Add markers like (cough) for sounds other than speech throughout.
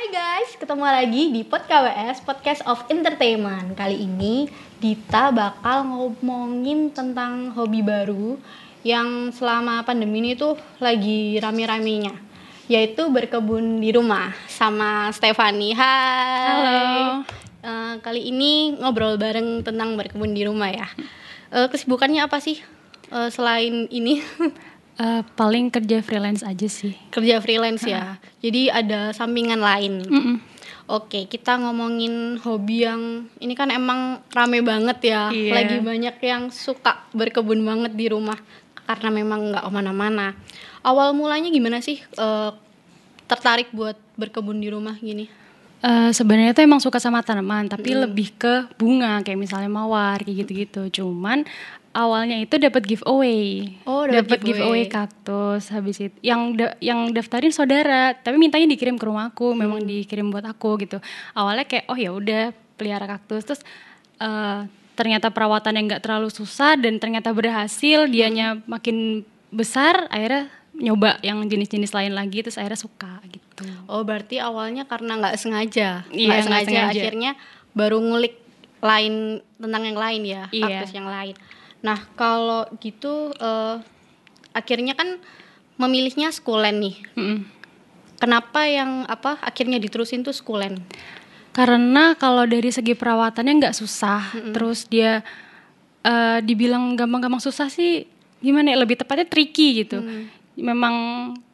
Hai guys, ketemu lagi di Pod KWS, Podcast of Entertainment. Kali ini Dita bakal ngomongin tentang hobi baru yang selama pandemi ini tuh lagi rame-ramenya, yaitu berkebun di rumah sama Stefani. Hai. Halo. Eh, kali ini ngobrol bareng tentang berkebun di rumah ya. Eh, kesibukannya apa sih eh, selain ini? (laughs) Eh, paling kerja freelance aja sih. Kerja freelance ya. Jadi ada sampingan lain. Mm-mm. Oke, kita ngomongin hobi yang ini kan emang rame banget ya. Iya. Lagi banyak yang suka berkebun banget di rumah karena memang nggak ke mana-mana. Awal mulanya gimana sih eh, tertarik buat berkebun di rumah gini? Eh, Sebenarnya tuh emang suka sama tanaman, tapi lebih ke bunga kayak misalnya mawar kayak gitu-gitu. Cuman awalnya itu dapat giveaway. Oh, dapat giveaway. giveaway kaktus habis itu. Yang da- yang daftarin saudara, tapi mintanya dikirim ke rumahku, memang dikirim buat aku gitu. Awalnya kayak oh ya udah pelihara kaktus terus eh, ternyata perawatannya nggak terlalu susah dan ternyata berhasil, dianya makin besar akhirnya nyoba yang jenis-jenis lain lagi terus akhirnya suka gitu. Oh, berarti awalnya karena nggak sengaja. Iya, sengaja, sengaja. akhirnya baru ngulik lain tentang yang lain ya, Iya. kaktus yang lain. Nah, kalau gitu eh, akhirnya kan memilihnya skulen nih. Mm-mm. Kenapa yang apa akhirnya diterusin tuh skulen? Karena kalau dari segi perawatannya nggak susah, terus dia eh, dibilang gampang-gampang susah sih gimana ya lebih tepatnya tricky gitu. Memang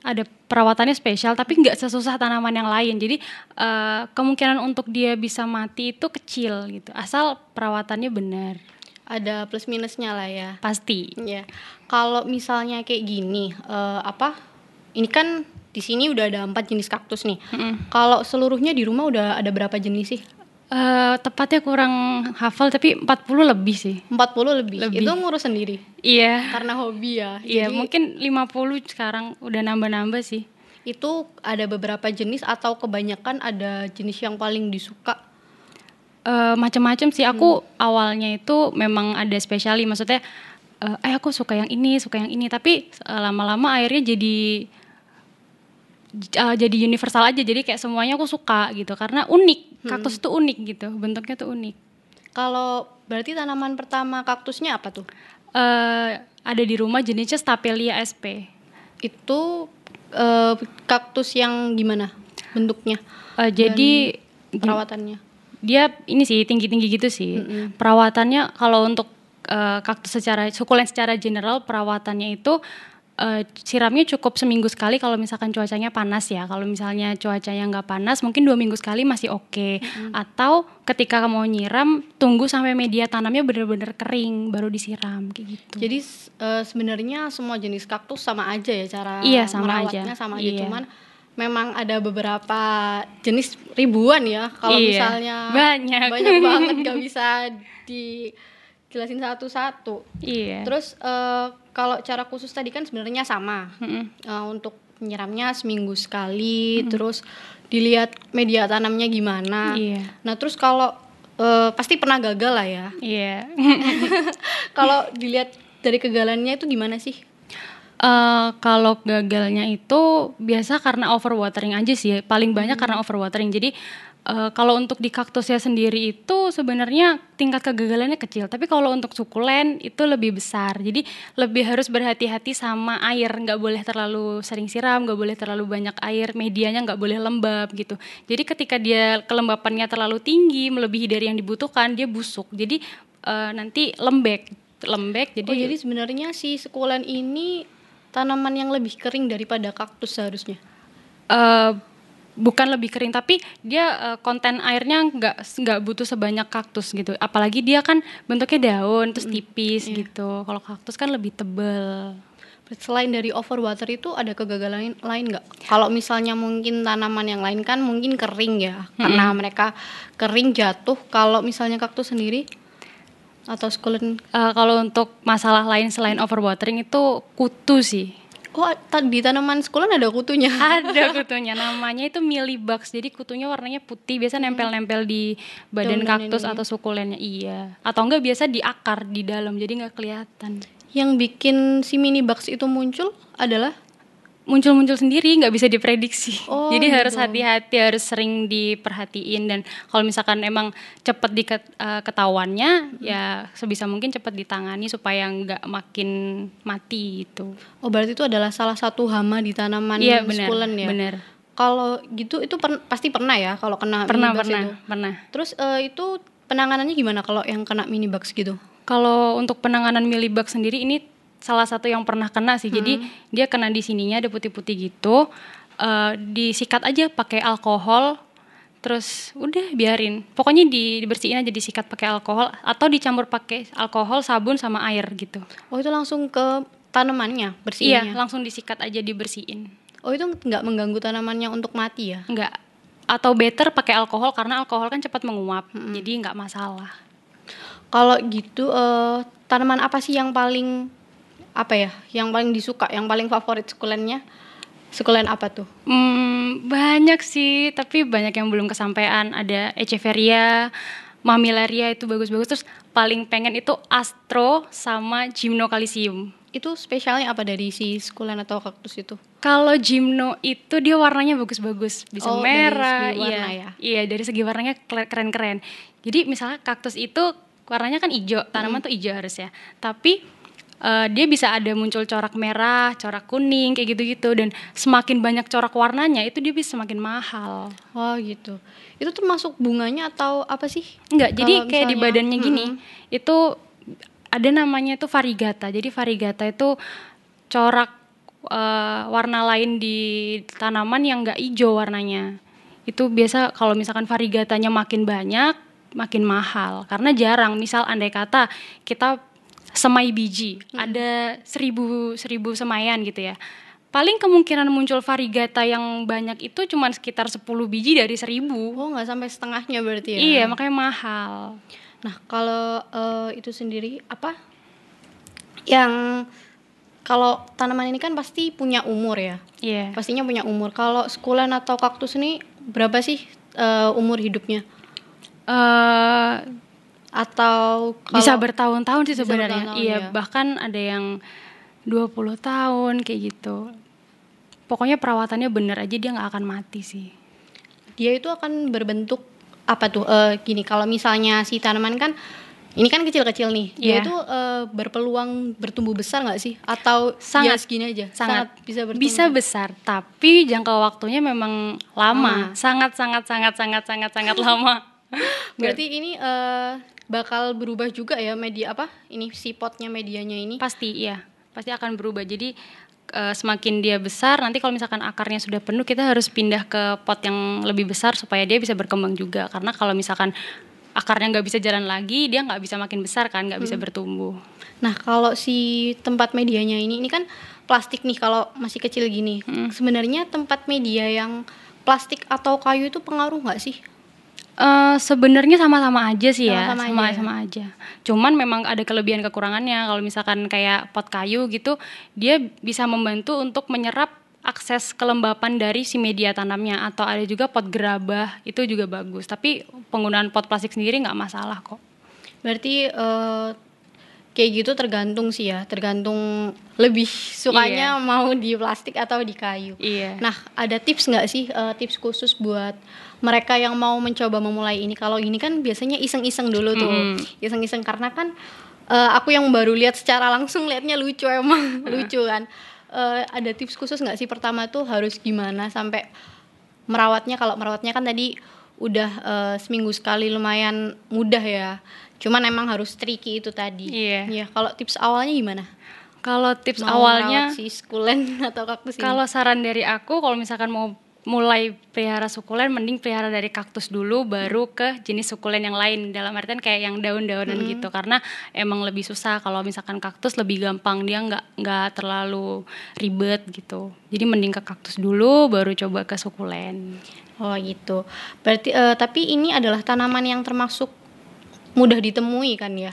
ada perawatannya spesial tapi nggak sesusah tanaman yang lain. Jadi eh, kemungkinan untuk dia bisa mati itu kecil gitu. Asal perawatannya benar. Ada plus minusnya lah ya. Pasti. Ya. Kalau misalnya kayak gini, eh, apa? Ini kan di sini udah ada empat jenis kaktus nih. Mm-mm. Kalau seluruhnya di rumah udah ada berapa jenis sih? Eh, tepatnya kurang hafal tapi 40 lebih sih. 40 lebih. Lebih. Itu ngurus sendiri. Iya. Karena hobi ya. Iya, Jadi mungkin 50 sekarang udah nambah-nambah sih. itu ada beberapa jenis atau kebanyakan ada jenis yang paling disuka. Eh macam-macam sih. Aku awalnya itu memang ada spesiali maksudnya eh eh, aku suka yang ini suka yang ini. Tapi eh, lama-lama akhirnya jadi eh, jadi universal aja. Jadi kayak semuanya aku suka gitu. Karena unik. Kaktus itu unik gitu. Bentuknya tuh unik. Kalau berarti tanaman pertama kaktusnya apa tuh? eh ada di rumah jenisnya Stapelia sp. Itu eh, kaktus yang gimana bentuknya? Eh, jadi Perawatannya. Dia ini sih tinggi-tinggi gitu sih. Perawatannya kalau untuk eh, kaktus secara sukulen secara general perawatannya itu eh, siramnya cukup seminggu sekali kalau misalkan cuacanya panas ya. Kalau misalnya cuacanya nggak panas mungkin dua minggu sekali masih oke. Atau ketika mau nyiram tunggu sampai media tanamnya benar-benar kering baru disiram kayak gitu. Jadi eh, sebenarnya semua jenis kaktus sama aja ya cara Iya, sama merawatnya aja. sama aja. Iya. Cuman memang ada beberapa jenis ribuan ya. Kalau Iya, misalnya banyak. banyak (laughs) banget gak bisa dijelasin satu-satu. Iya. Terus eh, kalau cara khusus tadi kan sebenarnya sama. Mm-mm. Eh, untuk menyiramnya seminggu sekali, terus dilihat media tanamnya gimana. Iya. Nah terus kalau eh, pasti pernah gagal lah ya. Iya. (laughs) kalau dilihat dari kegagalannya itu gimana sih? Eh kalau gagalnya itu biasa karena overwatering aja sih. Paling banyak karena overwatering. Jadi eh, kalau untuk di kaktusnya sendiri itu sebenarnya tingkat kegagalannya kecil. Tapi kalau untuk sukulen itu lebih besar. Jadi lebih harus berhati-hati sama air. Nggak boleh terlalu sering siram, nggak boleh terlalu banyak air. Medianya nggak boleh lembab gitu. Jadi ketika dia kelembapannya terlalu tinggi, melebihi dari yang dibutuhkan, dia busuk. Jadi eh, nanti lembek, lembek. Jadi oh jadi sebenarnya si sekulen ini tanaman yang lebih kering daripada kaktus seharusnya. eh bukan lebih kering tapi dia eh, konten airnya nggak nggak butuh sebanyak kaktus gitu apalagi dia kan bentuknya daun terus tipis gitu kalau kaktus kan lebih tebel Selain dari overwater itu ada kegagalan lain nggak? Kalau misalnya mungkin tanaman yang lain kan mungkin kering ya, karena mereka kering jatuh. Kalau misalnya kaktus sendiri atau sukulen, Eh, kalau untuk masalah lain selain overwatering itu kutu sih. Oh di tanaman sukulen ada kutunya. (laughs) ada kutunya namanya itu mealybugs jadi kutunya warnanya putih biasa nempel-nempel di badan Daun-daun kaktus ini. atau sukulennya iya. Atau enggak biasa di akar di dalam jadi nggak kelihatan. Yang bikin si mini bugs itu muncul adalah muncul-muncul sendiri nggak bisa diprediksi Oh, jadi harus gitu. hati-hati harus sering diperhatiin dan kalau misalkan emang cepet diketahuannya ya sebisa mungkin cepet ditangani supaya nggak makin mati gitu Oh berarti itu adalah salah satu hama di tanaman iya benar sukulen ya. benar Kalau gitu itu per- pasti pernah ya kalau kena pernah pernah itu. pernah Terus eh, itu penanganannya gimana kalau yang kena minibugs gitu? Kalau untuk penanganan mealybugs sendiri ini salah satu yang pernah kena sih. Jadi Hmm. dia kena di sininya ada putih-putih gitu. eh, disikat aja pakai alkohol. Terus udah biarin. Pokoknya di, dibersihin aja disikat pakai alkohol atau dicampur pakai alkohol, sabun sama air gitu. Oh itu langsung ke tanamannya Iya, bersihinnya? langsung disikat aja dibersihin. Oh itu nggak mengganggu tanamannya untuk mati ya? Enggak. Atau better pakai alkohol karena alkohol kan cepat menguap. Jadi nggak masalah. Kalau gitu eh, tanaman apa sih yang paling apa ya? Yang paling disuka, yang paling favorit sukulennya? Sukulen apa tuh? Hmm, banyak sih, tapi banyak yang belum kesampaian. Ada Echeveria, Mamilaria itu bagus-bagus. Terus paling pengen itu Astro sama Gymnocalycium. Itu spesialnya apa dari si sukulen atau kaktus itu? Kalau Gymno itu dia warnanya bagus-bagus, bisa Oh, dari merah, segi warna iya, ya? iya dari segi warnanya keren-keren. Jadi misalnya kaktus itu warnanya kan hijau, tanaman tuh hijau harus ya. Tapi eh, dia bisa ada muncul corak merah, corak kuning kayak gitu-gitu dan semakin banyak corak warnanya itu dia bisa semakin mahal. Oh gitu. Itu termasuk bunganya atau apa sih? Enggak, jadi Kalau kayak di misalnya- badannya gini, itu ada namanya itu varigata. Jadi varigata itu corak eh, warna lain di tanaman yang enggak hijau warnanya. Itu biasa kalau misalkan varigatanya makin banyak, makin mahal. Karena jarang. Misal andai kata kita semai biji, ada seribu seribu semayan gitu ya. Paling kemungkinan muncul varigata yang banyak itu cuma sekitar 10 biji dari seribu. Oh nggak sampai setengahnya berarti ya? Iya, makanya mahal. Nah kalau eh, itu sendiri apa? Yang kalau tanaman ini kan pasti punya umur ya. Iya. Pastinya punya umur. Kalau sukulen atau kaktus ini berapa sih eh, umur hidupnya? eh Atau kalau bisa bertahun-tahun sih sebenarnya. Iya, ya. bahkan ada yang 20 tahun kayak gitu. Pokoknya perawatannya bener aja dia nggak akan mati sih. dia itu akan berbentuk apa tuh? Eh, gini kalau misalnya si tanaman kan ini kan kecil-kecil nih. Dia Iya. itu eh, berpeluang bertumbuh besar nggak sih? Atau Sangat. ya segini aja? Sangat, bisa bertumbuh. bisa besar, tapi jangka waktunya memang lama. Lama. Sangat sangat sangat sangat sangat sangat lama. (laughs) Berarti ini eh, bakal berubah juga ya media apa? Ini si potnya medianya ini. Pasti iya, pasti akan berubah. Jadi eh, semakin dia besar, nanti kalau misalkan akarnya sudah penuh, kita harus pindah ke pot yang lebih besar supaya dia bisa berkembang juga. Karena kalau misalkan akarnya nggak bisa jalan lagi, dia nggak bisa makin besar kan, nggak bisa bertumbuh. Nah, kalau si tempat medianya ini ini kan plastik nih kalau masih kecil gini. Sebenarnya tempat media yang plastik atau kayu itu pengaruh nggak sih? Eh, sebenarnya sama-sama aja sih ya, Sama-sama sama aja ya? sama aja. Cuman memang ada kelebihan kekurangannya. Kalau misalkan kayak pot kayu gitu, dia bisa membantu untuk menyerap akses kelembapan dari si media tanamnya atau ada juga pot gerabah itu juga bagus. Tapi penggunaan pot plastik sendiri nggak masalah kok. Berarti eh, kayak gitu tergantung sih ya, tergantung lebih sukanya mau di plastik atau di kayu. Iya. Nah, ada tips nggak sih eh, tips khusus buat mereka yang mau mencoba memulai ini? Kalau ini kan biasanya iseng-iseng dulu tuh, iseng-iseng karena kan eh, aku yang baru lihat secara langsung liatnya lucu emang (laughs) lucu kan. Eh, ada tips khusus nggak sih pertama tuh harus gimana sampai merawatnya? Kalau merawatnya kan tadi udah eh, seminggu sekali lumayan mudah ya. Cuman emang harus tricky itu tadi. Iya. Iya, kalau tips awalnya gimana? Kalau tips Mau awalnya si sukulen (laughs) atau kaktus ini? Kalau saran dari aku, kalau misalkan mau mulai pelihara sukulen, mending pelihara dari kaktus dulu, baru ke jenis sukulen yang lain. Dalam artian kayak yang daun-daunan gitu, karena emang lebih susah. Kalau misalkan kaktus lebih gampang, dia nggak nggak terlalu ribet gitu. Jadi mending ke kaktus dulu, baru coba ke sukulen. Oh gitu. Berarti eh, tapi ini adalah tanaman yang termasuk mudah ditemui kan ya?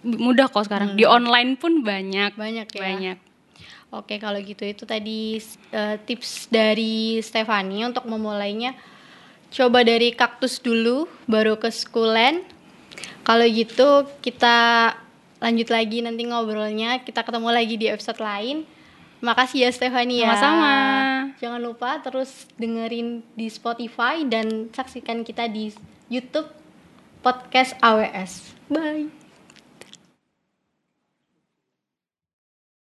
Mudah kok sekarang. Di online pun banyak. Banyak ya. Banyak. Oke, kalau gitu itu tadi eh, tips dari Stefani untuk memulainya. Coba dari kaktus dulu, baru ke sukulen. Kalau gitu kita lanjut lagi nanti ngobrolnya. Kita ketemu lagi di episode lain. Makasih ya Stefani ya. Sama-sama. Jangan lupa terus dengerin di Spotify dan saksikan kita di YouTube podcast AWS. Bye.